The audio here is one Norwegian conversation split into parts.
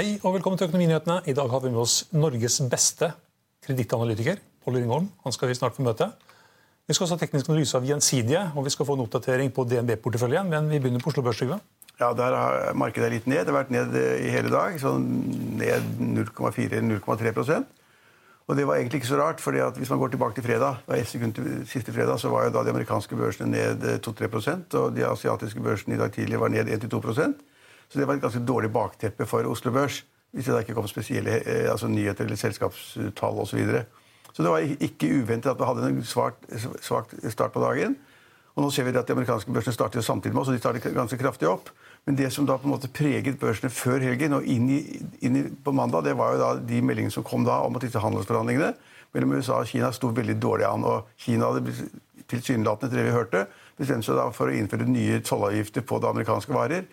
Hei og velkommen til Økonominyhetene. I dag har vi med oss Norges beste kredittanalytiker, Pål Ringholm. Han skal vi snart få møte. Vi skal også ha teknisk analyse av Gjensidige, og vi skal få en oppdatering på DNB-porteføljen. Men vi begynner på Oslo Børs. Trygve. Ja, Der har markedet litt ned. Det har vært ned i hele dag. sånn Ned 0,4-0,3% Og Det var egentlig ikke så rart. for Hvis man går tilbake til fredag, da til siste fredag, så var jo da de amerikanske børsene ned eh, 2-3 og de asiatiske børsene i dag tidlig var ned 1-2 Så det var et ganske dårlig bakteppe for Oslo Børs. Hvis det da ikke kom spesielle eh, altså nyheter eller selskapstall osv. Så, videre. så det var ikke uventet at vi hadde en svak, start på dagen. Og nå ser vi at De amerikanske børsene starter samtidig med oss, og de starter ganske kraftig opp. Men det som da på en måte preget børsene før helgen og inn, i, inn i, på mandag, det var jo da de meldingene som kom da om at disse handelsforhandlingene mellom USA og Kina sto veldig dårlig an. Og Kina hadde tilsynelatende, etter det vi hørte, bestemt seg da for å innføre nye tollavgifter på det amerikanske varer.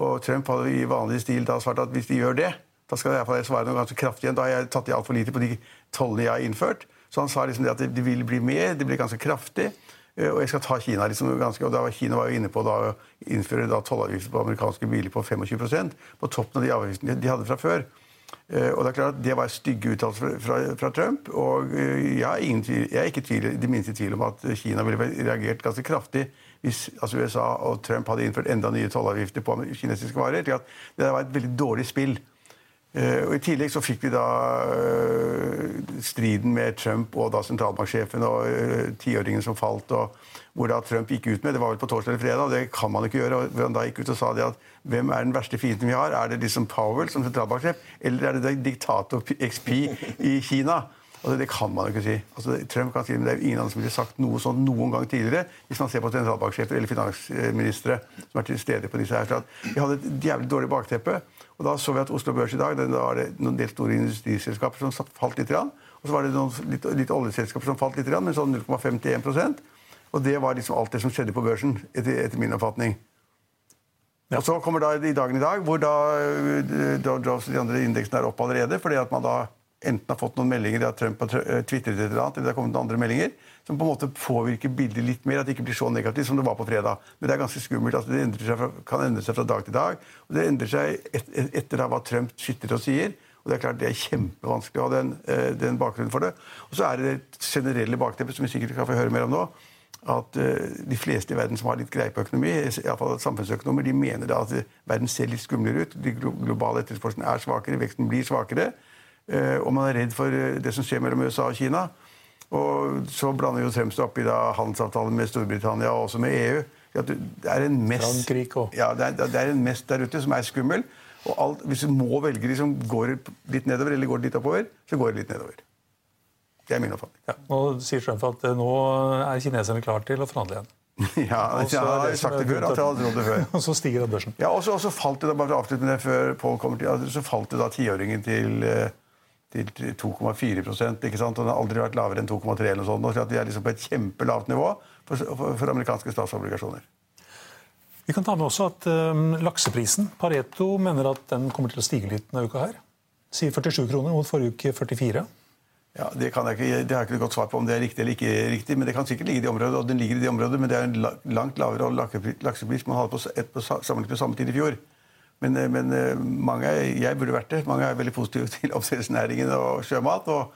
Og Trump hadde i vanlig stil da svart at hvis de gjør det, da skal jeg svare noe ganske kraftig igjen. Da har jeg tatt i altfor lite på de tollene jeg har innført. Så han sa liksom det at det vil bli mer, det blir ganske kraftig. Eh, og jeg skal ta Kina liksom ganske, og da var Kina var jo inne på da, å innføre tollavgifter på amerikanske biler på 25% på toppen av de avgiftene de hadde fra før. Eh, og Det er klart at det var stygge uttalelser fra, fra, Trump. og eh, jeg er, tvil, jeg er ikke tvil, det minste i tvil om at Kina ville reagert ganske kraftig hvis altså USA og Trump hadde innført enda nye tollavgifter på kinesiske varer. Det var et veldig dårlig spill. Uh, og I tillegg så fikk vi da uh, striden med Trump og da sentralbanksjefen og uh, tiåringen som falt. og hvor da Trump gikk ut med, Det var vel på torsdag eller fredag, og det kan man ikke gjøre. og han da gikk ut og sa det at Hvem er den verste fienden vi har? Er det liksom Powell som sentralbanksjef, eller er det diktator XP i Kina? Altså, det kan man jo ikke si. Altså, Trump kan si, men Det er jo ingen andre som ville sagt noe sånn noen gang tidligere, hvis man ser på sentralbanksjefer eller finansministre som er til stede på disse her. Så vi hadde et jævlig dårlig bakteppe. Og da så vi at Oslo Børs i dag da var det noen del store industriselskaper som falt litt. Og så var det noen litt, litt oljeselskaper som falt litt, men sånn 0,51% Og det var liksom alt det som skjedde på børsen, etter, etter min oppfatning. Ja. Og Så kommer da i dagen i dag, hvor da Dow Jones og de andre indeksene er opp allerede. fordi at man da enten har fått noen meldinger at Trump har eh, tvitret et eller annet, eller det har kommet noen andre meldinger som på en måte påvirker bildet litt mer. At det ikke blir så negativt som det var på fredag. Men det er ganske skummelt. Altså, det fra, kan endre seg fra dag til dag. Og det endrer seg et, et, etter hva Trump sitter og sier. Og Det er klart det er kjempevanskelig å ha den, eh, den bakgrunnen for det. Og så er det det generelle bakteppet, som vi sikkert kan få høre mer om nå. At uh, de fleste i verden som har litt greie på økonomi, iallfall samfunnsøkonomer, de mener da at verden ser litt skumlere ut. De globale etterspørselen er svakere, veksten blir svakere. Uh, og man er redd for det som skjer mellom USA og Kina. Og så blander jo Trump opp i da, handelsavtalen med Storbritannia og også med EU. Det er en mest, ja, det er, det er en mest der ute som er skummel. Og alt, hvis du må velge de som går litt nedover eller går litt oppover, så går det litt nedover. Det er min oppfatning. Ja, nå sier Trump at eh, nå er kineserne klar til å forhandle igjen. ja, jeg har sagt det før. at hadde trodd det før. Og så stiger børsen. Ja, og så falt det da, bare avslutte med det før Paul kommer til, så falt det da tiåringen til uh, til 2,4 ikke sant? og Den har aldri vært lavere enn 2,3 eller noe sånt. Så de er liksom på et kjempelavt nivå for, for, for, amerikanske statsobligasjoner. Vi kan ta med også at um, Lakseprisen Pareto mener at den kommer til å stige litt denne uka. her. Sier 47 kroner mot forrige uke 44. Ja, Det kan jeg ikke, det har jeg ikke godt svar på om det er riktig eller ikke riktig, men det kan sikkert ligge i det området. og den ligger i det området, Men det er en langt lavere laksepris man hadde på, på, sammenlignet med samme tid i fjor. Men, eh, men, eh, mange, jeg burde vært det. Mange er veldig positive til oppdrettsnæringen og sjømat. Og,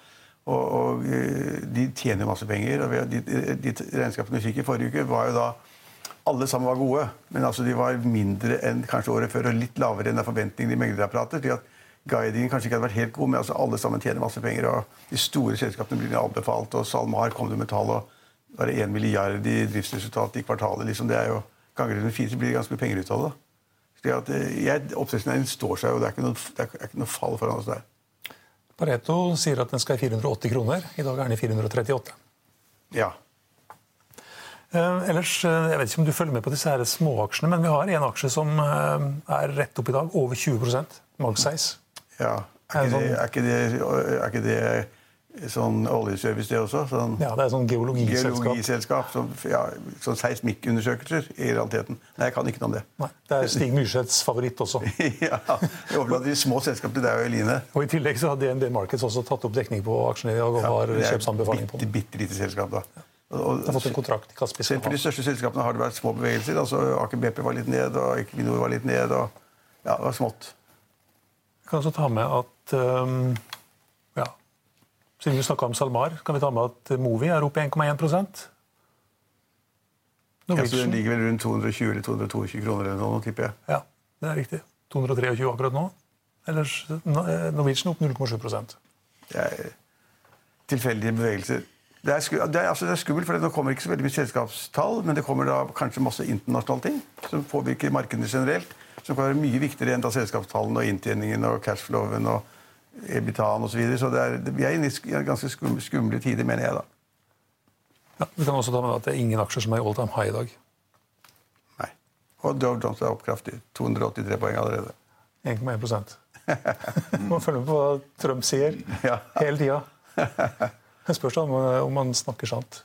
Og, og eh, de tjener masse penger. og De, de regnskapene vi fikk i forrige uke, var jo da alle sammen var gode, men altså de var mindre enn kanskje året før og litt lavere enn forventningene i meglerapparatet. slik at Guidingen kanskje ikke hadde vært helt god, men altså alle sammen tjener masse penger. og De store selskapene blir anbefalt, og SalMar kom det med tall og bare det 1 milliard i driftsresultat i kvartalet. liksom det er jo Ganger under fire, så blir det ganske mye penger ut av det. Oppdrettsnæringen står seg, og det er ikke noe, det er ikke noe fall foran oss der. Pareto sier at den skal i 480 kroner. I dag er den i 438. Ja. Eh, ellers, eh, Jeg vet ikke om du følger med på disse her småaksjene, men vi har en aksje som eh, er rett opp i dag. Over 20 Magseis. ja. Er, ikke det, er, ikke det, er ikke det sånn oljeservice, det også? Sånn, Ja, Det er sånn geologiselskap. Geologiselskap. Som, ja, sånn seismikkundersøkelser i realiteten. Nei, jeg kan ikke noe om det. Nei, det er Stig Myrseths favoritt også. ja, Jeg overlater de små selskapene til deg og Eline. Og I tillegg så har DNB Markets også tatt opp dekning på aksjene i dag og har er kjøpsanbefaling på bitte, dem. bitte lite selskap, da. Og, og, har fått en kontrakt i selv for de største selskapene har det vært små bevegelser. altså Aker BP var litt ned, og Equinor var litt ned. og ja, det var smått. Jeg kan også ta med at um, ja, Siden vi snakka om SalMar, kan vi ta med at Movi er oppe i 1,1 ja, så den ligger vel rundt 220 eller 222 kroner eller noe, tipper jeg. Ja, det er riktig. 223 akkurat nå. Ellers eh, Norwegian opp 0,7 Det er tilfeldige bevegelser. Det er, sku, det, er, altså, det er skummelt, for nå kommer ikke så veldig mye selskapstall, men det kommer da kanskje masse internasjonale ting som påvirker markedene generelt. Som kan være mye viktigere enn da selskapstallene og inntjeningen og cashflowen og ebitaen osv. Så, videre. så det er, vi er inne i sk- ganske skum, skumle tider, mener jeg da. Ja, vi kan også ta med at det er ingen aksjer som er i all time high i dag. Nei. Og Dow Jones er opp kraftig. 283 poeng allerede. 1,1 Man følger med på hva Trump sier Ja. hele tida. Det spørs om, om han snakker sant.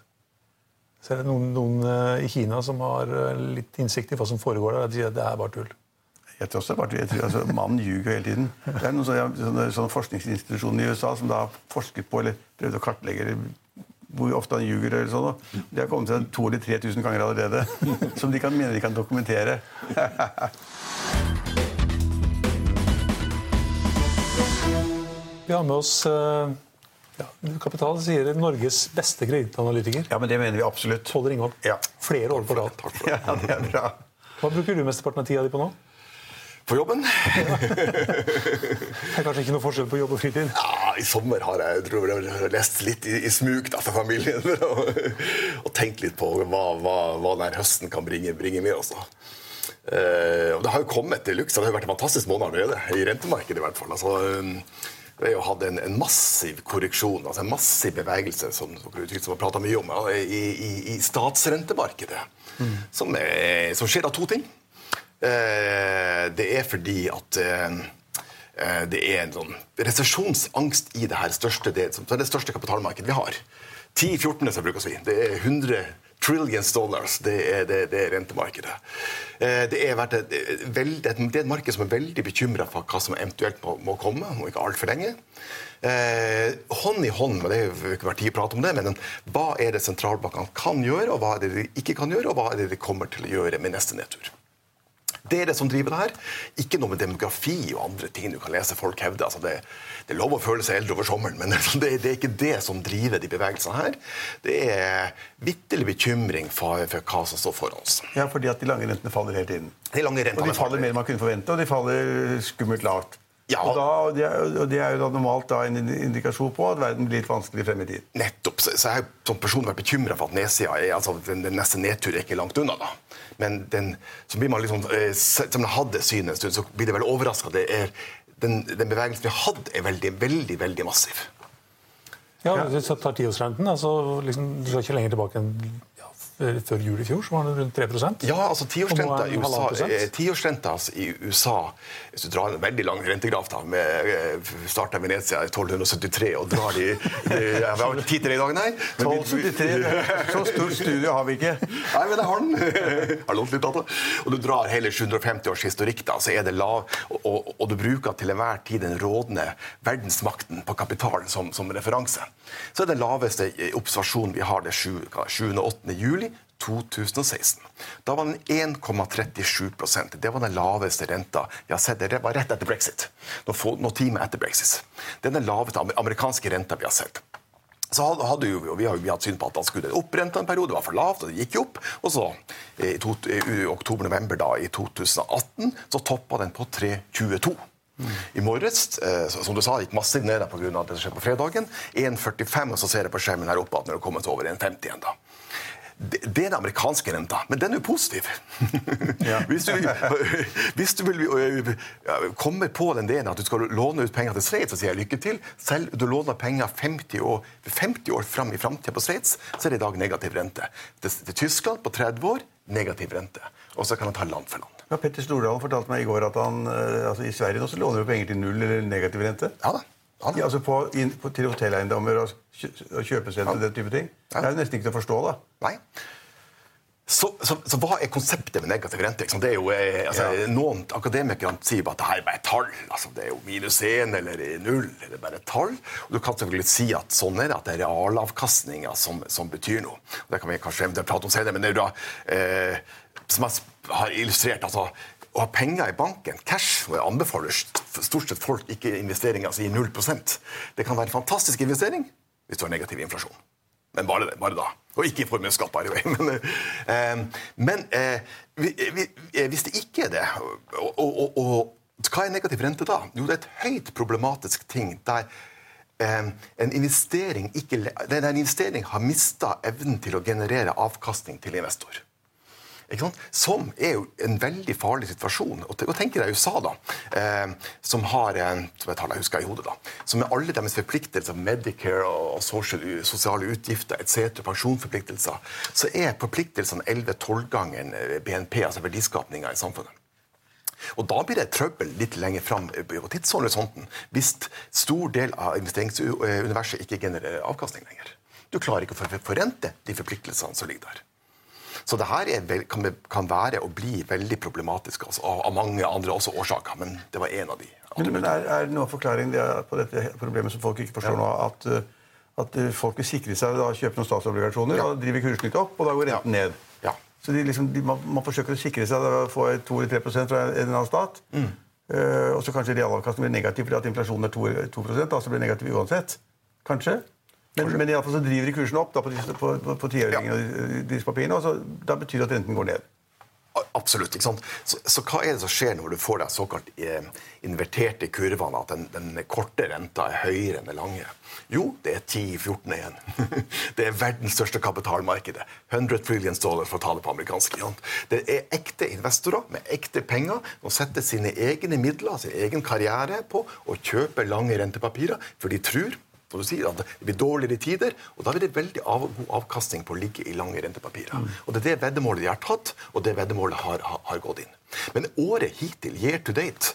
Så er det noen, noen eh, i Kina som har eh, litt innsikt i hva som foregår der. De sier at det er bare tull. Jeg tror også jeg tror, altså, Mannen ljuger hele tiden. Det er noen sånne, sånne, sånne forskningsinstitusjoner i USA som da har forsket på eller prøvd å kartlegge hvor ofte han ljuger. eller sånn. De har kommet til 2000 eller 3000 ganger allerede. Som de kan mene de kan dokumentere. Vi har med oss eh, ja, Kapital sier Norges beste kredittanalytiker. Ja, men det mener vi absolutt. Holder Ringholm. Ja. Flere år på rad. Ja, det er bra. Hva bruker du mesteparten av tida di på nå? På jobben? Det er kanskje ikke noe forskjell på jobb og fritid? Ja, I sommer har jeg, tror jeg, lest litt i, i smug da, for familien. og, og tenkt litt på hva, hva, hva denne høsten kan bringe, bringe med da. Eh, og det har jo kommet til luxe. Det har jo vært en fantastisk måned allerede. I rentemarkedet i hvert fall. Altså, um, vi har jo hatt en, en massiv korreksjon, altså en massiv bevegelse, som dere som har prata mye om, i, i, i statsrentemarkedet. Som, er, som skjer av to ting. Eh, det er fordi at eh, eh, det er en sånn resesjonsangst i det her største, det, er det største kapitalmarkedet vi har. 10-14, som å si. Det er 100 trillions dollars. Det er, det, det er rentemarkedet. Det er, et, veld, et, det er et marked som er veldig bekymra for hva som eventuelt må, må komme om ikke altfor lenge. Eh, hånd i hånd med det jo ikke vært tid å prate om det, men hva er det sentralbankene kan gjøre, og hva er det de ikke kan gjøre, og hva er det de kommer til å gjøre med neste nedtur. Det er det som driver det her. Ikke noe med demografi og andre ting du kan lese folk hevde. Altså det, det er lov å føle seg eldre over sommeren, men det, det er ikke det som driver de bevegelsene her. Det er vitterlig bekymring for, for hva som står foran oss. Ja, fordi at de lange rentene faller hele tiden. De lange Og rentene de faller mer enn man kunne forvente, og de faller skummelt lavt. Ja. Og, da, og, det er, og det er jo da normalt da en indikasjon på at verden blir litt vanskelig frem i tid. Nettopp. Så, så jeg har som person vært bekymra for at nedsida er altså den, den neste nedtur er ikke langt unna. da. Men den, så blir man liksom, eh, selv om jeg hadde synet en stund, så blir det veldig overraska. Den, den bevegelsen vi har hatt, er veldig, veldig, veldig massiv. Ja, Hvis du tar tiårsrenten, altså, liksom, du skal ikke lenger tilbake enn før jul i fjor, så var den rundt 3 Ja, altså tiårsrenta i eh, i USA Hvis du drar en veldig lang rentegraf da, med eh, starter i Venezia i 1273 og drar de vi Jeg har ikke tid til det i dag, nei. 1273, er- så stor studie har vi ikke. Nei, men det har den. Har lånt litt data. det. Og du drar hele 750 års historikk, da, så er det lav, og, og, og du bruker til enhver tid den rådende verdensmakten på kapitalen som, som referanse. Så er det den laveste eh, observasjonen vi har, det 7. 7. og 8. juli 2016. Da var den 1,37% Det var den laveste renta vi har sett. Det var rett etter brexit. Noen, få, noen timer etter brexit. Det er den laveste amerikanske renta vi har sett. så hadde jo, Vi har jo hatt syn på at han skulle det opp renta en periode, det var for lavt, og det gikk jo opp. Og så, i, i oktober-november da, i 2018, så toppa den på 3,22. Mm. I morges eh, som du sa, gikk massivt ned pga. det som skjedde på fredagen. 1,45, og så ser jeg på skjermen her oppe at den har kommet over 1,50 igjen. da. Det, er den amerikanske renta, men den er jo positiv. Ja. hvis, du, hvis, du, vil kommer på den delen at du skal låne ut penger til Sveits, så sier jeg lykke til. Selv om du låner penger 50 år, 50 år fram i framtida på Sveits, så er det i dag negativ rente. Til, til Tyskland på 30 år negativ rente. Og så kan han ta land for land. Ja, Petter Stordalen fortalte meg i går at han, eh, altså, i Sverige nå så låner du penger til null eller negativ rente. Ja da. Ja, ja, altså på, inn, på, til hotelleiendommer og, kjøpesentre og den type ting. Det er jo nesten ikke til å forstå, da. Nei. Så, så, så, hva er konseptet med negativ rente? Det er jo, eh, altså, ja. Noen akademikere sier bare at det her er bare tall. Altså, det er jo minus én eller null. eller bare tall. Og du kan selvfølgelig si at sånn er det, at det er realavkastninga som, som, betyr noe. Og det kan vi kanskje prate om senere, men det er jo da eh, som jeg har illustrert altså, å ha penger i banken, cash, og jeg anbefaler stort sett folk ikke investeringer altså gir 0% Det kan være en fantastisk investering hvis du har negativ inflasjon. Men bare, det, bare da. Og ikke i formuesskatt, by the way. Men, eh, men eh, eh, hvis det ikke er det og, og, og, hva er negativ rente da? Jo, det er et høyt problematisk ting der eh, en investering, ikke, en investering har mista evnen til å generere avkastning til investor. Som er jo en veldig farlig situasjon. Og tenk deg USA, da, eh, som har en, som jeg, tar, jeg husker i hodet da, som med alle deres forpliktelser, Medicare og social, sosiale utgifter etc., pensjonsforpliktelser, så er forpliktelsene 11-12 ganger eh, BNP, altså verdiskapninga i samfunnet. Og Da blir det trøbbel litt lenger fram på tidshorisonten hvis stor del av investeringsuniverset ikke genererer avkastning lenger. Du klarer ikke å forrente de forpliktelsene som ligger der. Så det her er, kan, kan, være og bli veldig problematisk altså, av, av, mange andre også årsaker. Men det var en av de. Men, men er, er, det noen forklaring på dette problemet som folk ikke forstår ja. nå? at eh, at eh, folk vil sikre seg da kjøpe noen statsobligasjoner, ja. og driver kursen litt opp, og da går renten ja. ned. Ja. Så de liksom, de, man, man, forsøker å sikre seg å få 2-3 fra en eller annen stat. Mm. Uh, og så kanskje realavkastningen blir negativ fordi at inflasjonen er 2, 2 da, så blir det negativ uansett. Kanskje? Men, men iallfall så driver de kursen opp da, på, tiåringene og disse papirene, og så, da betyr det at renten går ned. Absolutt. ikke sant? Så, så, hva er det som skjer når du får de såkalt eh, inverterte kurvene, at den, den, korte renta er høyere enn den lange? Jo, det er 10-14 igjen. det er verdens største kapitalmarkedet. 100 trillion dollar, for å tale på amerikansk. Det er ekte investorer med ekte penger som setter sine egne midler, sin egen karriere, på å kjøpe lange rentepapirer, for de tror som du sier, at det blir dårligere tider, og da blir det veldig av, god avkastning på å ligge i lange rentepapirer. Mm. Og Det er det veddemålet de har tatt, og det veddemålet har, har, har gått inn. Men året hittil, year to date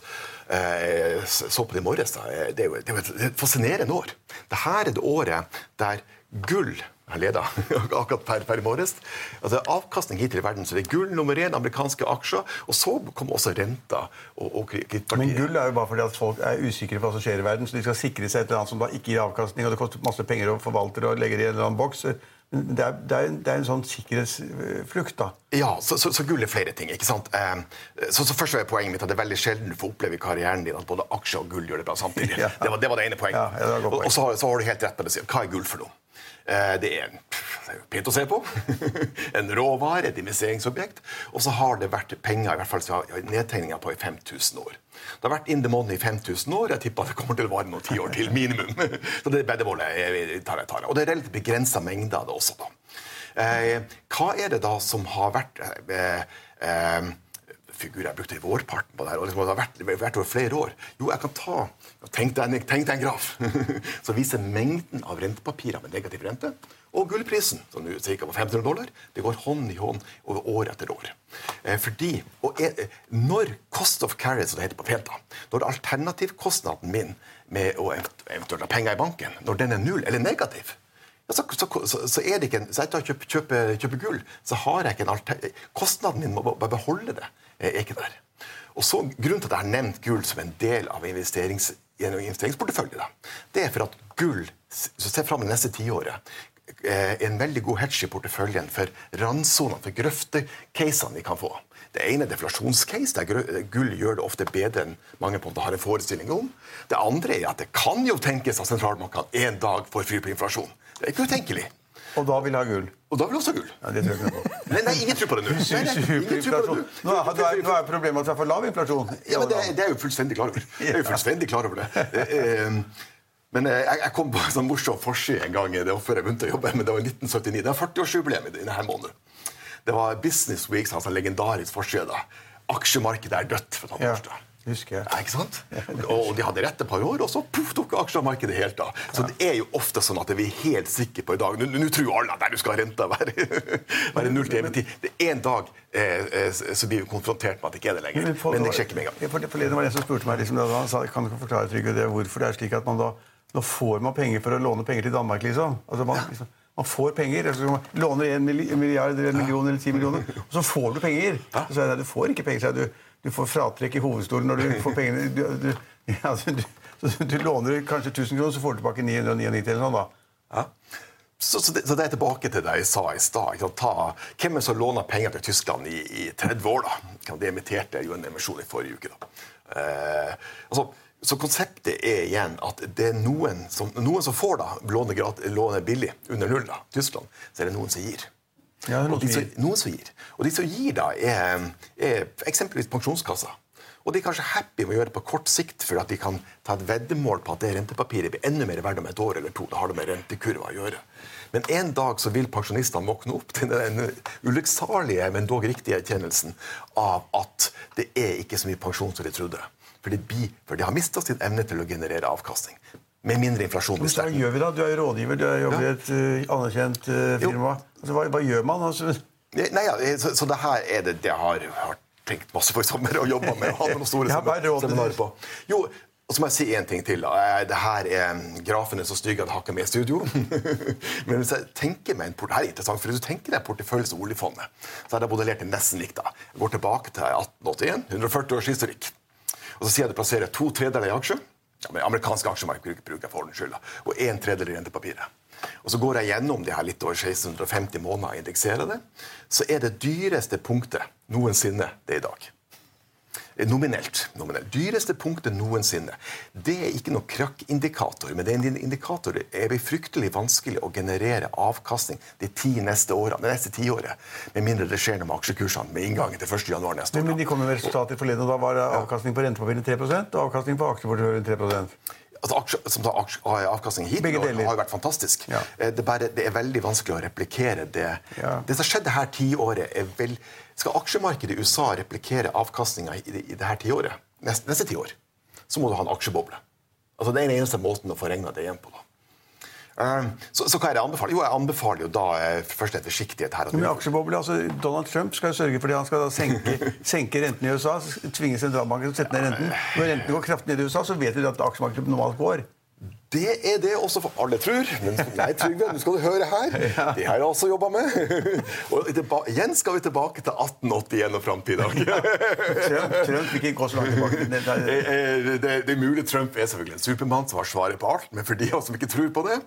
eh, Så på det i morges, da, eh, det er jo, det er jo et fascinerende år. Dette er det året der gull har leda akkurat per, per morges. Altså, avkastning hittil i verden, så det er gull nummer én, amerikanske aksjer. Og så kommer også renta. Og, og Men gull er jo bare fordi at folk er usikre på hva som skjer i verden, så de skal sikre seg et eller annet som da ikke gir avkastning, og det koster masse penger å forvalte og legge det i en eller annen boks. Det er, det, er, det er, en sånn sikkerhetsflukt, da. Ja, så, så, så, gull er flere ting. ikke sant? Eh, så, så først er Poenget mitt at det er veldig sjelden du får oppleve i karrieren din at både aksjer og gull gjør det bra samtidig. Ja. Det, var, det, var, det ene poenget. Ja, og, og så, har, så har du helt rett på det. Hva er gull for noe? Eh, det er, pent å se på. en råvare, et investeringsobjekt. Og så har det vært penger, i hvert fall nedtegninger på i 5000 år. Det har vært in the money i 5000 år. Jeg tipper det kommer til å vare noen tiår til, minimum. Så det er veddemålet tar jeg tar. Og det er relativt begrensa mengder av det også. da. Eh, hva er det da som har vært eh, eh, figur jeg brukte i vårparten på det her, og liksom, det har vært, vært, over flere år. Jo, jeg kan ta tenk deg en graf som viser mengden av rentepapirer med negativ rente, og gullprisen, som nå er på 500 dollar. Det går hånd i hånd over år etter år. Eh, fordi, og er, Når cost of carry, som det heter på pent, når alternativkostnaden min med å eventuelt ha penger i banken, når den er null eller negativ, så, så, så, er det ikke en, så etter å kjøpe, kjøpe, kjøpe gull, så har jeg ikke en alter, Kostnaden min må bare beholde det er ikke der. Og så, Grunnen til at jeg har nevnt gull som en del av investerings, investeringsportefølje, det er for at gull så ser fram det neste tiåret, eh, en veldig god hedge i porteføljen for randsonene, for grøftecasene vi kan få. Det ene er deflasjonscase, der gull gjør det ofte bedre enn mange på en måte har en forestilling om. Det andre er at det kan jo tenkes at sentralbankene en dag får fyr på inflasjon. Det er ikke utenkelig. Og da vil ha gull. Og da vil også ha gull. Ja, det tror jeg ikke på. Nei, nei, ingen tror på det nå. Nei, nei, ingen tror på det. Nå er, nå er, nå er problemet at det er for lav inflasjon. Ja, men det, det er jeg jo fullstendig klar over. Jeg er jo fullstendig klar over det. Eh, Men eh, jeg, jeg kom på en sånn morsom forside en gang. Det var før jeg begynte å jobbe, men det var 1979. Det var 40-årsjubileum i denne måneden. Det var Business Week altså en legendarisk forside. Aksjemarkedet er dødt. for å ta Ja, første. husker jeg. Ja, ikke sant? Og de hadde rett et par år, og så puff, tok aksjemarkedet helt av. Så det er jo ofte sånn at vi er helt sikre på i dag Nå, tror alle at du skal ha renta være, være null til evig tid. Det er en dag eh, eh, så blir vi konfrontert med at det ikke er det lenger. for- Men jeg sjekker med en gang. Forleden var det en som spurte meg liksom, da, han sa, kan du ikke forklare Trygve, det, hvorfor det er slik at man da nå får man penger for å låne penger til Danmark, liksom. Altså, man, liksom man får penger. Altså, man låner en milliard eller en million eller ti millioner, og så får du penger. Så sa jeg, du får ikke penger. så jeg, Du, du får fratrekk i hovedstolen når du får pengene. Du, du, ja, du, du låner kanskje 1000 kroner, så får du tilbake 999 eller noe. da. Ja. Så, så, det, så det er tilbake til det jeg sa i stad. Hvem er det som låner penger til Tyskland i, i 30 år? da? De emitterte jo en emisjon i forrige uke. da. Eh, altså, så konseptet er igjen at det er noen som, noen som får da, låne, låne billig, under null, da, Tyskland, så er det noen som gir. Ja, noen og de som som, noen som gir. Og de som gir, da, er, er eksempelvis pensjonskasser. Og de er kanskje happy med å gjøre det på kort sikt, for at de kan ta et veddemål på at det rentepapiret blir enda mer verdt om et år eller to. Det har det med rentekurva å gjøre. Men en dag så vil pensjonistene våkne opp til den ulykksalige, men dog riktige erkjennelsen av at det er ikke så mye pensjon som de trodde. For de, blir, for de har mista sin evne til å generere avkastning. Med mindre inflasjon blir hva gjør vi da? Du er jo rådgiver, du er jobber i Ja. et uh, anerkjent uh, firma. Altså, hva, hva gjør man? Altså, Nei, ja, så, så det her er det det jeg har, har tenkt masse på i sommer og jobba med. og hatt noen store er seminarer på. Jo, og så må jeg si en ting til. Eh, Det her er Grafene så stygge at jeg har ikke med i studio. Men hvis jeg tenker meg en port her er interessant, for hvis du tenker deg porteføljen til oljefondet, så har jeg modellert det nesten likt. da. Jeg går tilbake til 1881, 140 års historikk. Og så sier jeg du plasserer to tredeler i aksjer. Men amerikanske aksjemarked bruker- jeg for ordens skyld. Og en tredel i rentepapiret. Og så går jeg gjennom de her litt over 1650 måneder og indekserer det. Så er det dyreste punktet noensinne det i dag. Eh, Nominelt. nominelt. Dyreste punktet noensinne. Det er ikke noen krakkindikator, men det er en indikator det er fryktelig vanskelig å generere avkastning de ti neste årene, det neste tiåret. Med mindre det skjer noe med aksjekursene med inngangen til 1. januar neste år. men, men de kom med resultater forleden, og da var avkastning på rentepapirene 3% og avkastning på aksjeporteføljen 3 Altså, som tar aksje, avkastning hit har jo vært fantastisk. Ja. Eh, Det, bare, det er veldig vanskelig å replikere det. Ja. Det som skjedde her tiåret, er vel Skal aksjemarkedet i USA replikere avkastninga i, i det her tiåret, neste, neste tiår, så må du ha en aksjeboble. Altså, det er den eneste måten å få regna det igjen på. da. Um, så, så hva er det jeg anbefaler? Jo, jeg anbefaler jo da eh, først en forsiktighet her. Men aksjeboble, altså Donald Trump skal jo sørge for det. Han skal da senke, senke renten i USA. Tvinge sentralbanken til å sette ned renten. Når renten går kraftig ned i USA, så vet vi at aksjemarkedet normalt går. Det er det også for alle tror. Men nei, Trygve, nå skal du høre her. Det har jeg også jobba med. Og igjen skal vi tilbake til 1881 og fram til i dag. Trump, Trump vil ikke gå så langt tilbake. Det, det, Eh, eh, Det, det er mulig Trump er selvfølgelig en supermann som har svaret på alt, men for de som ikke tror på det,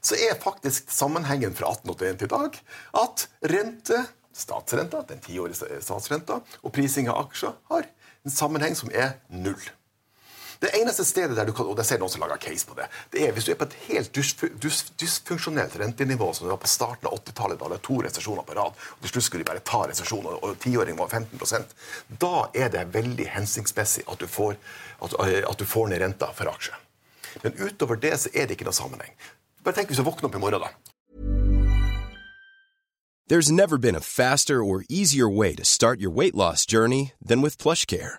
så er faktisk sammenhengen fra 1881 til i dag at rente, statsrenta, den tiårige statsrenta, og prising av aksjer har en sammenheng som er null. Det eneste stedet der du kan, og det ser noen som lager case på det, det er hvis du er på et helt dysfunksjonelt rentenivå som du var på starten av 80-tallet, da det er to resesjoner på rad, og til slutt skulle de bare ta resesjonen, og tiåringen var 15% da er det veldig hensiktsmessig at du får, at, eh, at du får ned renta for aksjer. Men utover det så er det ikke noe sammenheng. Bare tenk hvis du våkner opp i morgen, da. There's never been a faster or easier way to start your weight loss journey than with PlushCare.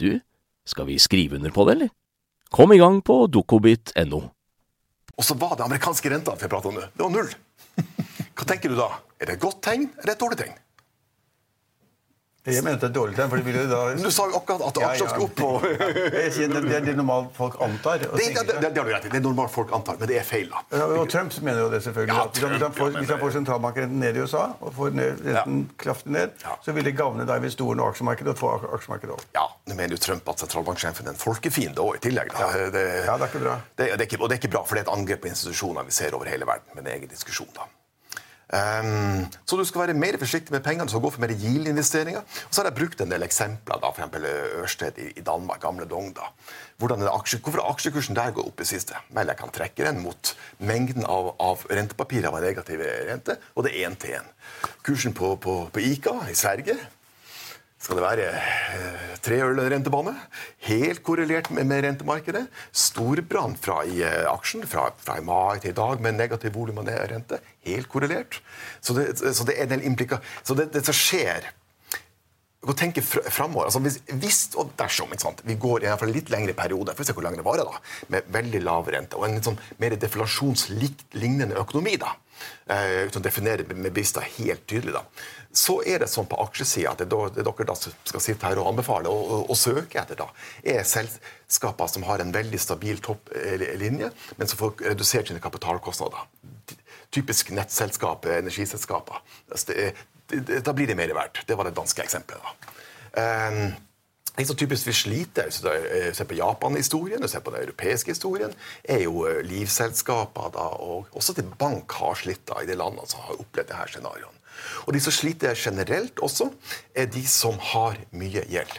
du, skal vi skrive under på det, eller? Kom i gang på dokobit.no. Og så var det amerikanske renta vi prata om nå. Det var null. Hva tenker du da? Er det et godt tegn eller et dårlig tegn? Jeg mente et dårlig tegn. for de ville da... Du sa jo akkurat at aksjer skulle opp og det, det er det normalt folk antar. det, det, det, det har du rett i. Det er normalt folk antar, men det er feil. da. Ja, og Trump mener jo det, selvfølgelig. Ja, Trump, hvis han- får, ja, hvis han får det- ned i USA, og får ned, renten kraftig ned, Ja. så vil det gagne da investorene og aksjemarkedet og få aksjemarkedet opp. Ja, Nå mener jo Trump at sentralbanksjefen er en folkefiende òg, i tillegg. Da. Det, Ja, det er ikke bra. Det, det er ikke, og det er ikke bra, for det er et angrep på institusjoner vi ser over hele verden. med en egen diskusjon da. Ehm, så du skal være mer forsiktig med pengene, du skal gå for mer Yield-investeringer. Og så har jeg brukt en del eksempler, da, f.eks. Ørsted i, i Danmark, gamle Dong. da. Aksje, hvorfor aksjekursen der gått opp i siste? Vel, jeg kan trekke den mot mengden av, av rentepapirer av negativ rente, og det er én til én. Kursen på, på, på Ica i Sverige skal det være eh, tre øl rentebane. Helt korrelert med, rentemarkedet. Storbrann fra i eh, aksjen fra, fra i mai til i dag med negativ volum og rente. Helt korrelert. Så det, så det er en del implika... Så det, det som skjer å tenke fr framover. Altså hvis, hvis og dersom sant? vi går i en litt lengre periode, for å se hvor lenge det varer, da, med veldig lav rente og en litt sånn mer deflasjonslignende økonomi, da, eh, uten å definere med Bista helt tydelig, da, så er det sånn på aksjesida at det, er dere da skal sitte her og anbefale og, og, og søke etter, da, er selskaper som har en veldig stabil topplinje, men som får redusert sine kapitalkostnader. Typisk nettselskap, energiselskaper. Altså, Da blir det mer verdt. Det var det danske eksempelet. da. Um, det som typisk vil slite, hvis du ser på Japan-historien du ser på den europeiske historien, er jo eh, livselskaper da, og også til bank har slitt da, i de landene som har opplevd disse scenarioene. Og de som sliter generelt også, er de som har mye gjeld.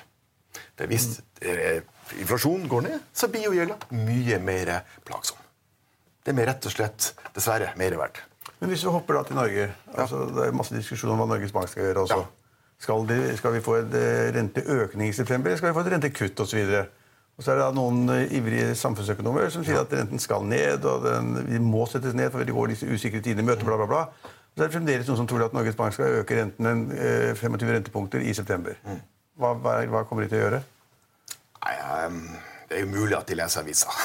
For hvis eh, inflasjonen går ned, så blir jo gjelda mye mer plagsom. Det er mer rett og slett, dessverre, mer verdt. Men hvis vi hopper da til Norge altså, Det er masse diskusjon om hva Norges Bank skal gjøre også. Ja. Skal, de, skal vi få en eh, renteøkning i september, eller skal vi få et rentekutt osv.? Og så er det da noen eh, ivrige samfunnsøkonomer som sier at renten skal ned, og den, vi må settes ned, for vi går disse usikre tidene i møte, bla, bla, bla. Og så er det fremdeles noen som tror at Norges Bank skal øke renten en, eh, 25 rentepunkter i september. Hva, hva, hva kommer de til å gjøre? Nei, ehm, det er jo mulig at de leser avisa.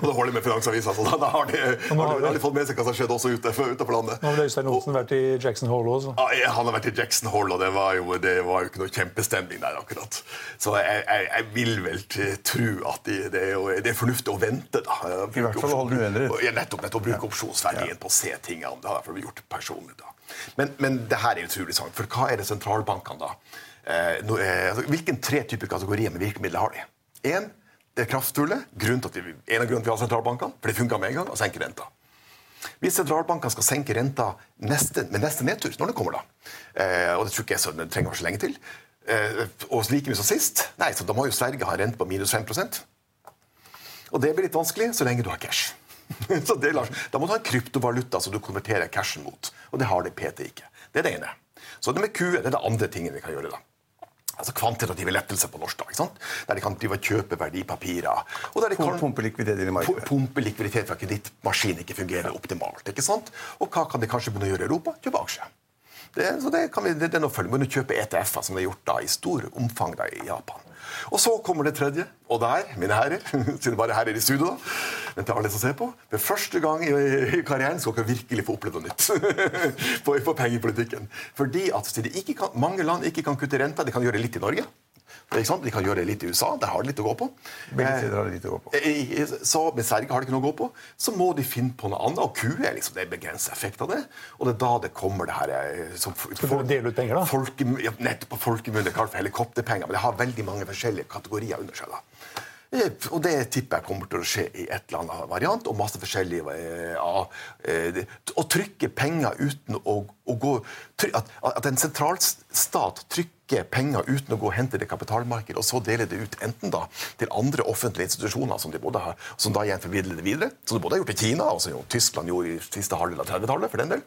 og det holder med Finansavisa. så da, da har, de, har, de, har de fått med seg hva som skjedde også ute, ute på landet. Nå har Øystein Olsen vært i Jackson Hole også. Ja, han har vært i Jackson Hole, og det var jo, det var jo ikke noe kjempestemning der. akkurat. Så jeg, jeg, jeg vil vel tro at de, det, er jo, det er fornuftig å vente. da. I hvert fall holde uendret. Ja, nettopp, nettopp bruke opsjonsverdien på å se tingene. Det har i hvert fall gjort personlig. da. Men, men det her er utrolig sant, for hva er det sentralbankene da? Eh, nå, eh, altså, hvilken tre typer kategorier med virkemidler har de? En, det er kraftfulle. Grunnen til at vi, en av grunnene til at vi har sentralbankene, for det funka med en gang, å senke renta. Hvis sentralbankene skal senke renta neste, med neste nedtur, når det kommer da, eh, og det tror ikke jeg så det trenger så lenge til, eh, og like mye som sist, nei, så da må jo Sverige ha en rente på minus 5% Og det blir litt vanskelig så lenge du har cash. så det, Lars, da må du ha en kryptovaluta som du konverterer cashen mot, og det har de PT ikke. Det er det ene. Så det med QE det er det andre tingen vi kan gjøre. da. Altså Kvantitative lettelser på norsk, da, ikke sant? der de kan drive og kjøpe verdipapirer. og der de kan... Pumpe likviditet inn i markedet. Pumpe likviditet for at kredittmaskinen ikke fungerer optimalt. ikke sant? Og hva kan de kanskje begynne å gjøre i Europa? Kjøpe aksjer. Det, så det, kan vi, det, det er noe følge. Begynne å kjøpe ETF-er, som det er gjort da, i stor omfang da, i Japan. Og så kommer det tredje, og der, mine herrer, siden bare her er i studio, da, men til alle som ser på, for første gang i karrieren skal dere virkelig få oppleve noe nytt på, på pengepolitikken. Fordi at ikke kan, mange land ikke kan kutte renta, Det kan gjøre litt i Norge. De kan gjøre det litt i USA. Der har de litt å gå på. Litt å gå på. Eh, Så, men Sverige har de ikke noe å gå på. Så må de finne på noe annet. Og Q er liksom det begrenset effekt av det. Og det er da det kommer det her eh, som, Skal du dele ut penger, da? Folke, ja, nettopp på folkemunne kalt for helikopterpenger. Men det har veldig mange forskjellige kategorier under seg. da. Eh, Og det tipper jeg kommer til å skje i et eller annet variant. Og masse forskjellige eh, ja, eh, Å trykke penger uten å, å gå at, at en sentralstat trykker penger uten å gå og hente det i kapitalmarkedet, og så dele det ut enten da til andre offentlige institusjoner som de både har, som da igjen formidler det videre, som de både har gjort i Kina, og som jo Tyskland gjorde i siste halvdel av 30-tallet, for den del,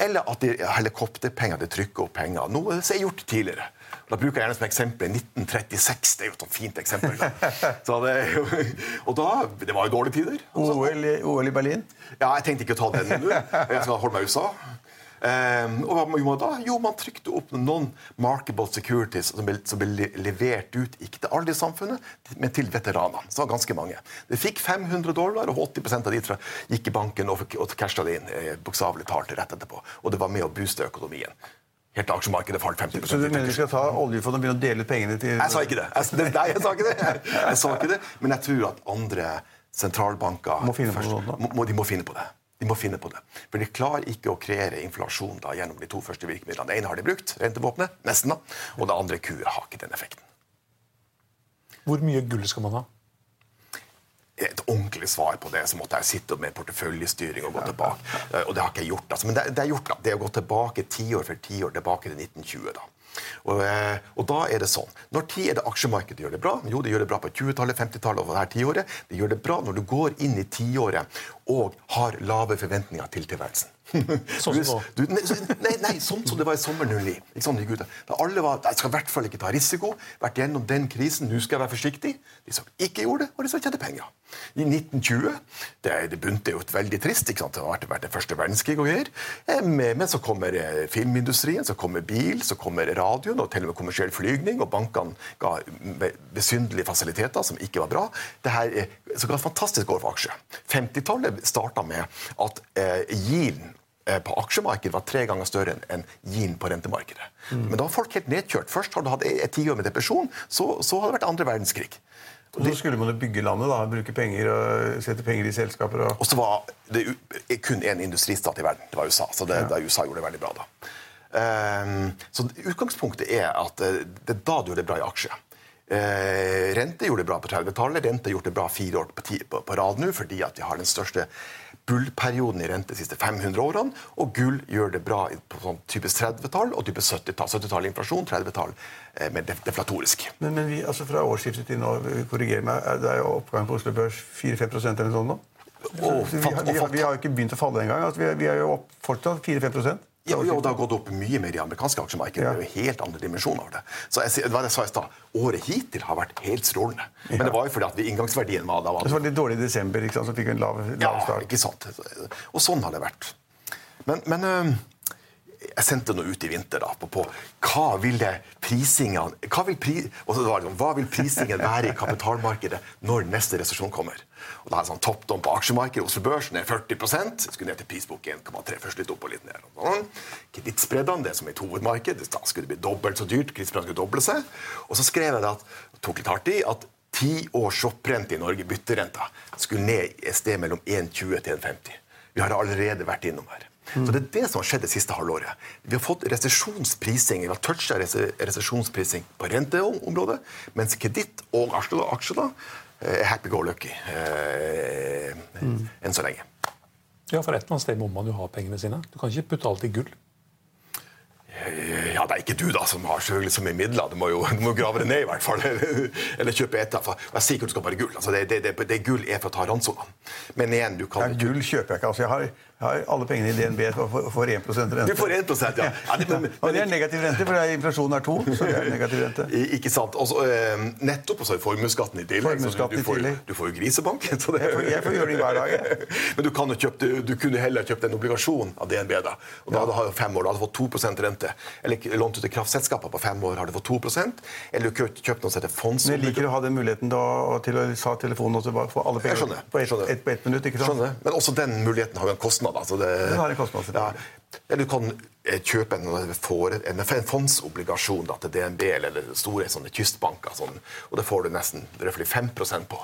eller at de helikopterpenger de trykker opp penger. Noe som er gjort tidligere. Da bruker jeg gjerne som eksempel 1936. Det er jo et sånt fint eksempel. Da. Så det, og da, det var jo dårlige tider. OL, i- OL i Berlin. Ja, jeg tenkte ikke å ta den nå. Jeg skal holde meg i USA. Ehm, og hva gjorde man da? Jo, man trykte opp noen markable securities som ble, som ble levert ut ikke til alle i samfunnet, men til veteranene. Så var ganske mange. De fikk 500 dollar, og 80% av de gikk i banken og, og casha det inn eh, bokstavelig talt rett etterpå. Og det var med å booste økonomien. Helt til aksjemarkedet falt 50 Så du mener vi skal ta oljefondet og begynne å dele ut pengene til jeg sa ikke det. Jeg, det- nei, jeg sa ikke det. Jeg sa ikke det. Men jeg tror at andre sentralbanker Må finne på først- må, de må finne på det. De må finne på det. For de klarer ikke å kreere inflasjon da, gjennom de to første virkemidlene. Det ene har de brukt, rentevåpenet, nesten, da. Og det andre kuet har ikke den effekten. Hvor mye gull skal man ha? et ordentlig svar på det, så måtte jeg sitte med porteføljestyring og gå tilbake. Eh, Og det har ikke jeg gjort. Altså. Men det, det er gjort da. Det er å gå tilbake tiår for tiår tilbake til 1920. da. Og, eh, og da er det sånn. Når tid er det aksjemarkedet gjør det bra? Jo, det gjør det bra på 20-tallet, 50-tallet og det her tiåret. Det gjør det bra når du går inn i tiåret og har lave forventninger til tilværelsen. Sånn som. Du, nei, nei, sånn som det var i sommer 09. Ikke gikk ut. da alle var, Jeg skal i hvert fall ikke ta risiko. Vært gjennom den krisen. Nå skal jeg være forsiktig. De som ikke gjorde det, var de som tjente penger. I 1920 Det, det begynte jo veldig trist. ikke sant? Det har vært, det første verdenskrig og greier. Eh, Men, men så kommer eh, filmindustrien, så kommer bil, så kommer radioen og til og med kommersiell flygning, og bankene ga be- besynderlige fasiliteter som ikke var bra. Det her er, så kalt et fantastisk år for aksjer. 50-tallet starta med at eh, yielden eh, på aksjemarkedet var tre ganger større enn gin på rentemarkedet. Men da var folk helt nedkjørt. Først har du hatt et tiår med depresjon, så, så har det vært andre verdenskrig. Og så skulle man jo bygge landet, da, bruke penger og sette penger i selskaper. Og... Og så var det kun én industristat i verden. Det var USA. Så det, da USA gjorde det veldig bra da. Ehm, så utgangspunktet er at eh, det er da du gjør det bra i aksjer. Eh, rente gjorde det bra på 30-tallet. Rente har gjort det bra fire år på, rad nå, fordi at vi har den største bullperioden i rente de siste 500 årene. Og gull gjør det bra på sånn typisk 30-tall og typisk 70-tall. 70-tall inflasjon, 30-tall eh, mer deflatorisk. Men, men vi, altså fra årsskiftet til nå, korriger meg, er det er jo oppgang på Oslo Børs 4-5% eller noe sånt nå? Så vi, vi, vi har jo ikke begynt å falle engang. Altså, vi, er- vi er jo opp fortsatt 4-5 Ja, ja, og det har gått opp mye mer i amerikanske aksjemarked. Ja. Det er jo helt andre dimensjoner av det. Så jeg, det var det jeg sa i stad. Året hittil har vært helt strålende. Men det var jo fordi at vi, inngangsverdien var da var Det var litt dårlig i desember, ikke sant, så fikk vi en lav, lav Ja, ikke sant. Og sånn har det vært. Men, men jeg sendte noe ut i vinter da, på, på hva ville prisingen hva vil, pri, det sånn, hva vil prisingen være i kapitalmarkedet når neste resesjon kommer? Og da er sånn Toppdom på aksjemarkedet. Oslo Børs ned 40 Jeg skulle ned til prisbok 1,3. Først litt opp og litt ned. og Sånn. Kredittspreddene, det som er et hovedmarked, da skulle det bli dobbelt så dyrt. Kredittspreddene skulle doble seg. Og så skrev jeg det at, tok litt hardt i at ti års shopprente i Norge, bytterenta, skulle ned et sted mellom 1,20 til 1,50. Vi har allerede vært innom her. Så Det er det som har skjedd det siste halvåret. Vi har fått resesjonsprising, vi har toucha resesjonsprising på renteområdet, mens kreditt og aksjer eh, er happy go lucky eh, enn så lenge. Ja, for et eller annet sted må man jo ha pengene sine. Du kan ikke putte alt i gull. Eh, Ja, det er ikke du da som har så mye midler. Du må jo du må grave det ned, i hvert fall. Eller kjøpe et. Jeg sier ikke at du skal bare gull. Altså, det, det, det, det gull er for å ta ransonene. Men igjen, du kan Ja, gull kjøper jeg ikke. altså. Jeg har, jeg har alle pengene i DNB for, for 1 rente. Du får 1 ja. ja det, men, Og det er negativ rente, for er- inflasjonen er 2. så det er negativ rente. Ikke sant. Også, eh, nettopp, og så er formuesskatten i tillegg. Du, du, får, du får jo grisebank. Så det, Jeg får- jeg får gjøre det hver dag, jeg. Men du, kan jo kjøpt, du, kunne heller kjøpt en obligasjon av DNB. da. Og da hadde du fem år, da hadde du fått 2% rente. Eller lånt ut til kraftselskaper på fem år, har du fått 2% Eller du kjøpt, noe som heter Men jeg liker å ha den muligheten da, til å ta telefonen og få alle penger på ett et, et, minutt. ikke sant? Skjønner. Men også den muligheten har jo en kostnad. Altså det, Den har en kostnad, ja, eller du kan eh, kjøpe en, en, en fondsobligasjon da, til DNB eller store sånne kystbanker, sånn, og det får du nesten røftlig 5% på.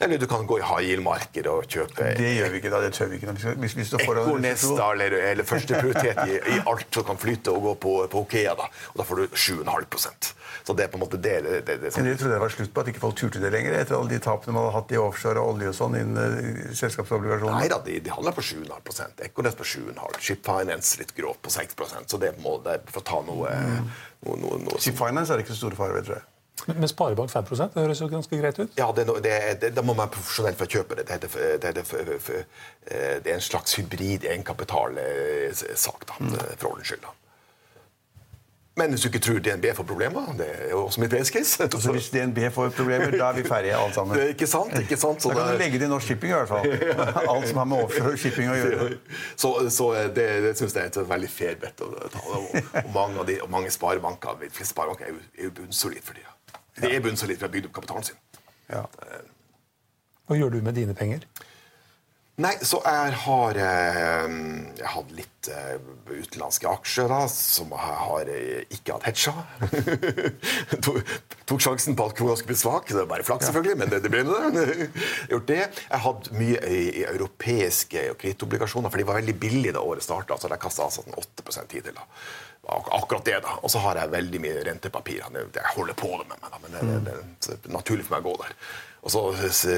Eller du kan gå i high yield-markedet og kjøpe Det gjør vi ikke da. Det tør vi ikke. når vi skal- Hvis eller, eller førsteprioritet i, i alt som kan flyte og gå på, på Okea. Da. Og da får du 7,5% Så det er på en måte det, det, det, det sånn. det trodde det var slutt på, at ikke folk turte det lenger, etter alle de tapene man hadde hatt i offshore og olje og sånn innen eh, selskapsobligasjoner. Nei da, de, de handler på 7,5 Ekornes på 7,5 Ship Finance litt grovt på 6 Så det må det for å ta noe, noe, noe, noe Ship Finance er ikke så store fare ved, tror jeg. Men Sparebank 5% det høres jo ganske greit ut. Ja, det, det, det, Da må man være profesjonell for å kjøpe det. Det, eh, er en slags hybrid egenkapitalsak, da, for ordens skyld. da. Men hvis du ikke tror DNB får problemer, det er jo også mitt case. Altså, hvis DNB får problemer, da er vi ferdige alle sammen. Det er ikke sant, ikke sant? Så Da kan du legge det i Norsk Shipping i hvert fall. Alt som har med offshore shipping å gjøre. Så, så det, det syns jeg er et veldig fair bet å ta. Og, og mange, av de, og mange sparebanker, de fleste sparebanker er jo, er jo bunnsolide for tida. De er bunnsolide for å ha bygd opp kapitalen sin. Ja. Hva gjør du med dine penger? Nei, så jeg har eh, Jeg hadde litt eh, utenlandske aksjer da, som jeg har eh, ikke hatt hedga. tok, sjansen på at krona skulle bli svak. Det er bare flaks, selvfølgelig, men det, det ble det. Gjort det. Jeg hadde mye i, i europeiske kredittobligasjoner, for de var veldig billige da året starta. Så jeg kasta avsatt sånn 8 hittil. da. Ak akkurat det, da. Og så har jeg veldig mye rentepapirer. Det- Jeg holder på det med meg, da, men det, det, det, det er naturlig for meg å gå der. Og så, så,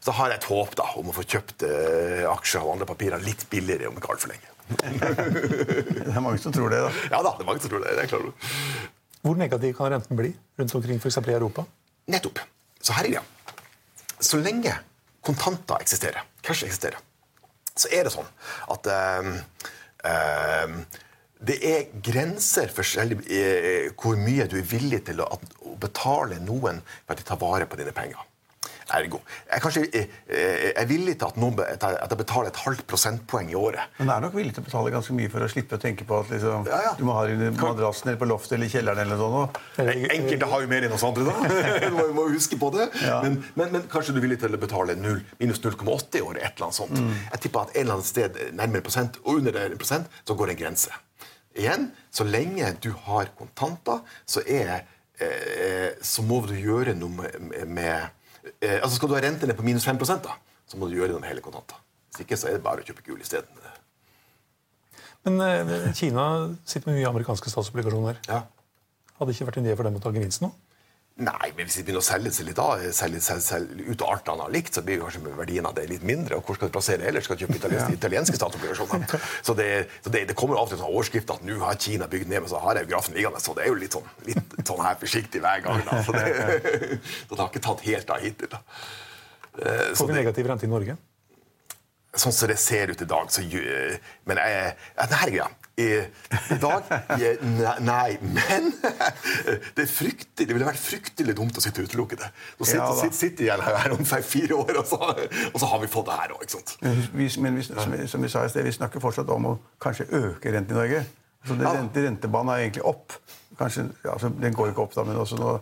så har jeg et håp da, om å få kjøpt eh, aksjer og andre papirer litt billigere om ikke altfor lenge. Det er mange som tror det, da. Ja da, det er mange som tror det. det er klart. Hvor negativ kan renten bli rundt omkring f.eks. i Europa? Nettopp. Så her er greia. Så lenge kontanter eksisterer, cash eksisterer, så er det sånn at ehm, ehm, det er grenser for selv, eh, hvor mye du er villig til å, å betale noen for at de tar vare på dine penger. Ergo. Jeg, kanskje, eh, eh, jeg er villig til at, noen, at jeg betaler et halvt prosentpoeng i året. Men er nok villig til å betale ganske mye for å slippe å tenke på at liksom, Ja, ja. du må ha det under madrassen eller på loftet eller i kjelleren eller sånt. Enkelte har jo mer enn oss andre, da. Du må, huske på det. Ja. Men, men, men kanskje du er villig til å betale 0, minus 0,8 i året. et eller annet sånt. Jeg tipper at en eller annen sted nærmere prosent, og under en prosent, så går det en grense. Igjen, så lenge du har kontanter, så, er, eh, så må du gjøre noe med, med eh, altså Skal du ha rente ned på minus 5 da, så må du gjøre noe med hele kontanter. Hvis ikke så er det bare å kjøpe gull isteden. Men eh, Kina sitter med mye amerikanske statsobligasjoner. Ja. Hadde det ikke vært en idé for dem å ta gevinsten nå? Nei, men hvis de begynner å selge seg litt av, selge, selge, selge ut av alt han har likt, så blir kanskje verdien av det litt mindre. Og hvor skal du plassere ellers? Skal du kjøpe italienske, italienske statsobligasjoner? Så, det, så det, det kommer av og til sånn overskrift at nå har Kina bygd ned, men så har jeg jo grafen liggende. Så det er jo litt sånn, litt sånn her forsiktig hver gang. Da. Så, det, så det har ikke tatt helt av hittil. Da. Eh, Så Får vi det, negativ rente i Norge? sånn som det ser ut i dag, så Men jeg ja, det her er greia. I, I dag jeg, ne- Nei, men det er det ville vært fryktelig dumt å sitte og utelukke det. Så sitter, Ja, sitter, sitter jeg her om fire år, og så, og så har vi fått det her òg. Men, vi, som, vi- som vi sa i sted, vi snakker fortsatt om å kanskje øke renten i Norge. Så det, Ja. rente, rentebanen er egentlig opp. Kanskje, altså, den går ikke opp, da, men også nå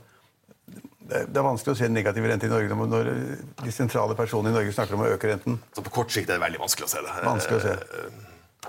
det er, vanskelig å se negativ rente i Norge når, når de sentrale personene i Norge snakker om å øke renten. Så på kort sikt er det veldig vanskelig å se det. Vanskelig å se.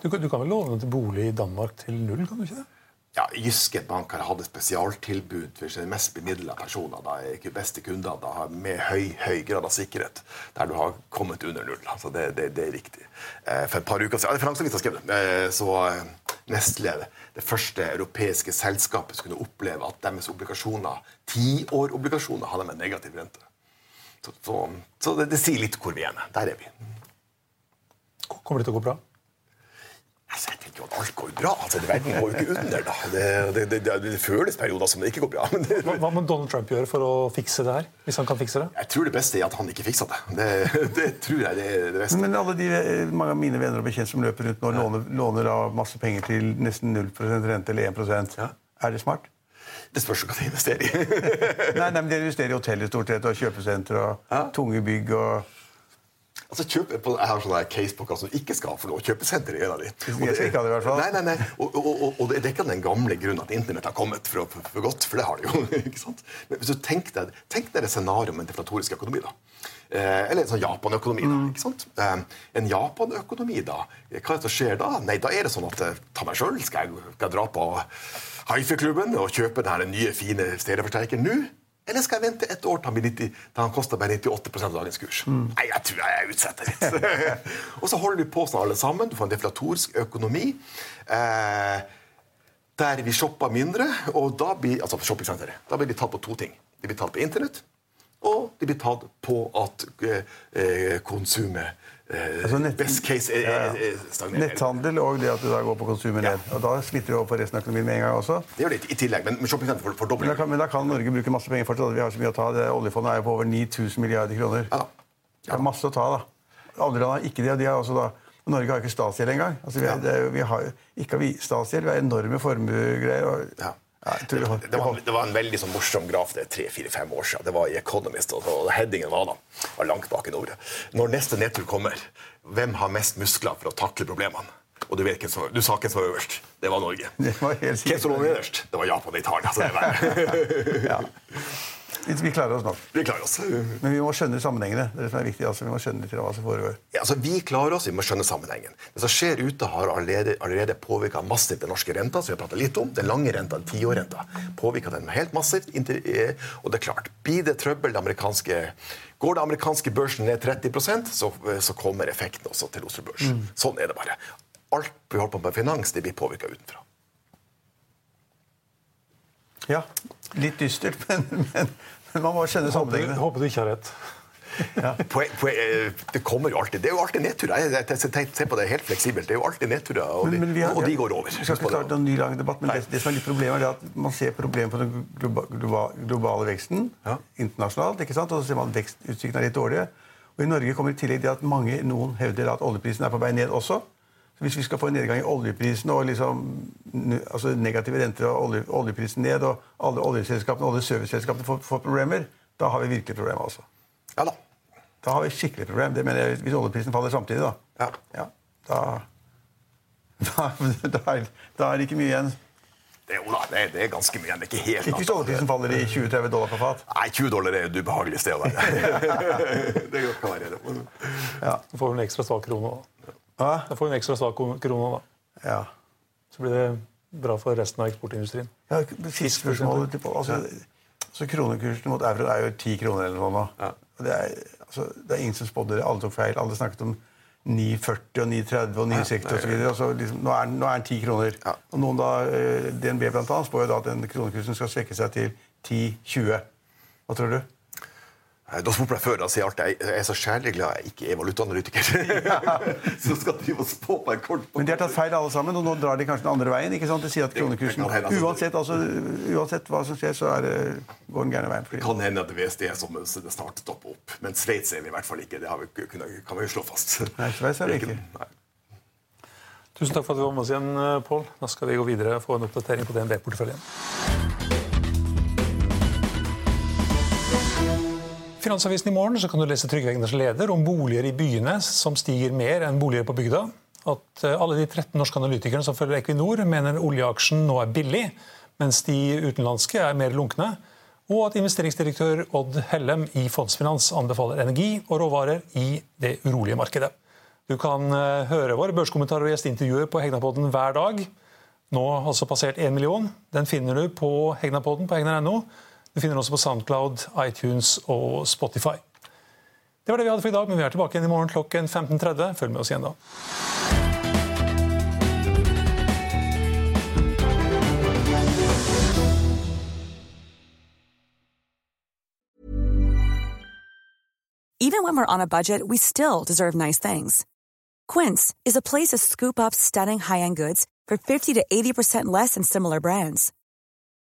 Du, du kan vel låne til bolig i Danmark til null? kan du ikke det? Ja, Jyske Bank har hatt et spesialtilbud for sine mest bemidla personer. Da, ikke beste kunder da, med høy høy grad av sikkerhet, der du har kommet under null. Altså det, det, det er riktig. Eh, For et par uker siden, ja, Finansavisen skrev det, eh, så eh, Nestle, det første europeiske selskapet, skulle oppleve at deres obligasjoner, tiårobligasjoner, hadde med negativ rente. Så, så, så det, det sier litt hvor vi er. Der er vi. Kommer det til å gå bra? Altså, jeg tenker jo at alt går jo bra. Altså, verden går jo ikke under. da. Det, det, det, det, det føles perioder som det ikke går bra. men det, Hva, hva må Donald Trump gjøre for å fikse det her? Hvis han kan fikse det? Jeg tror det beste er at han ikke fiksa det. Det, det tror jeg det er det beste. Men alle de, eh, mange av mine venner og bekjente som løper rundt nå og låner, låner av masse penger til nesten 0% rente eller 1 Ja. Er det smart? Det spørs hva de investerer i. Nei, nei, men De investerer i hoteller stort sett, og kjøpesenter og Ja. tunge bygg og Altså, kjøp, på, jeg har sånne casepakker som ikke skal få lov. Er. Jeg skal ikke i hvert fall. Nei, nei, nei. Og, og, og, og det er ikke den gamle grunnen at internett har kommet for, for, for godt, for det har det jo. ikke sant? Men hvis du tenker deg, tenk deg et scenario med en deflatorisk økonomi, da. Eh, eller en sånn Japan-økonomi. da, ikke sant? Eh, en Japan-økonomi, da, hva er det som skjer da? Nei, da er det sånn at eh, ta meg sjøl, skal, skal jeg dra på Haifi-klubben og kjøpe den nye, fine stereoforsterkeren nå? Eller skal jeg vente et år til han, blir 90, til han koster bare 98 av dagens kurs? Nei, jeg tror jeg utsetter litt. og så holder vi på sånn alle sammen. Du får en deflatorisk økonomi. Eh, der vi shopper mindre, og da blir altså på shoppingsenteret, da blir de tatt på to ting. De blir tatt på internett, og de blir tatt på at eh, eh, konsumet Altså nett- Best case er, er, er stagnerer. Netthandel og det at du da går på konsumet Ja. ned. Og Da smitter du over på resten av økonomien med en gang også. Det gjør det i tillegg, men, men shoppingsenter for Men da, kan, men da kan Norge bruke masse penger fortsatt. Vi har så mye å ta. Det Oljefondet er jo på over 9000 milliarder kroner. Ja da. Det er masse å ta, da. Andre land har ikke det. og de har også da Norge har ikke statsgjeld engang. Altså, vi, er- det, er vi har, ikke vi statsgjeld, vi har enorme formuegreier. og- Ja. Ja, Det, var- det, var, det var en veldig sånn morsom graf det er tre-fire-fem år siden. Det var i Economist, og, og headingen var da var langt bak i ordet. Når neste nedtur kommer, hvem har mest muskler for å takle problemene? Og du, vet du sa hvem som var øverst. Det var Norge. Det var helt. Hvem som lå nederst? Det var Japan og Italia. Så det var, Ja. Vi, vi klarer oss nok. vi klarer oss. Men vi må skjønne sammenhengene. Det er det som er viktig. Altså, vi må skjønne litt av hva som foregår. Ja, altså, vi klarer oss, vi må skjønne sammenhengen. Det som skjer ute, har allerede, allerede påvirka massivt den norske renta. som vi har pratet litt om. Den lange renta, den tiårrenta, påvirka den helt massivt. eh, Og det er klart, blir det trøbbel, det amerikanske, går det amerikanske børsen ned 30% så, eh, så kommer effekten også til Oslo Børs. Sånn er det bare. Alt vi holder på med finans, det blir påvirka utenfra. Ja, litt dystert, men, men man må skjønne Håper, sammenhengene. håper du ikke har rett. Poen, poen, eh, det kommer jo alltid, det er jo alltid nedturer. Jeg, jeg, jeg, jeg ser på det helt fleksibelt. Det er jo alltid nedturer, og, Men- men vi har- og de går over. Vi skal ikke starte en ny lang debatt, men det, det som er litt problemet er at man ser problemet på den globa, globa, globale veksten Ja. internasjonalt, ikke sant? og så ser man at vekstutsiktene er litt dårlige. Og I Norge kommer i tillegg det at mange, noen hevder at oljeprisen er på vei ned også. Så Hvis vi skal få en nedgang i oljeprisen og liksom, altså negative renter og olje, oljeprisen ned, og alle oljeselskapene og alle serviceselskapene får, får problemer, da har vi virkelig problemer. altså. Ja da. Da har vi skikkelig problem. Det mener jeg, Hvis oljeprisen faller samtidig, da. Ja. Ja, da, da, da, er, da er det ikke mye igjen. Det, jo da, det, er- det er ganske mye. Det er ikke helt Ikke hvis oljeprisen faller i 20-30 dollar på fat. Nei, 20 dollar er et ubehagelig sted å være. det kan være det. men- Ja. Da får vi en ekstra svak krone. da. Ja. Da får vi en ekstra svak krone, da. ja. Så blir det bra for resten av eksportindustrien. ja Siste spørsmålet til. Altså, så kronekursen mot euro er jo 10 kroner eller noe nå. Ja. det, er, altså, det er ingen som spådde det. Alle tok feil. Alle snakket om 9,40 og 9,30 og 9,60 osv. Altså, liksom, nå, er, nå er den 10 kroner. Ja. Og noen da, eh, DNB blant annet, spår jo da at den kronekursen skal svekke seg til 10,20. Hva tror du? Du spurte jeg før, og sier jeg jeg er så sjælig glad jeg ikke er valutaanalytiker. så skal de og spå på en kort Men de har tatt feil alle sammen, og nå drar de kanskje den andre veien. ikke sant? De sier at kronekursen, hende, altså. uansett, altså, uansett hva som skjer, så er går den gærne veien. Det kan hende at det VSD er som det snart stopper opp. Men Sveits er vi i hvert fall ikke. Det har vi, kan vi jo slå fast. Nei, Sveits er vi ikke. Nei. Tusen takk for at du var med oss igjen, eh, Pål. Da skal vi gå videre og få en oppdatering på DNB-porteføljen. Finansavisen i morgen kan du lese Trygve Egners leder om boliger i byene som stiger mer enn boliger på bygda. At eh, alle de 13 norske analytikerne som følger Equinor, mener oljeaksjen nå er billig, mens de utenlandske er mer lunkne. Og at investeringsdirektør Odd Hellem i Fondsfinans anbefaler energi og råvarer i det urolige markedet. Du kan eh, høre våre børskommentarer og gjesteintervjuer på Hegnapodden hver dag. Nå altså passert 1 million. Den finner du på Hegnapodden på hegnar.no. Du finner også på Soundcloud, iTunes og Spotify. Det var det vi hadde for i dag, men vi er tilbake igjen i morgen klokken 15.30. Følg med oss igjen da. Even when we're on a budget, we still deserve nice things. Quince is a place to scoop up stunning high-end goods for 50 to 80% less than similar brands.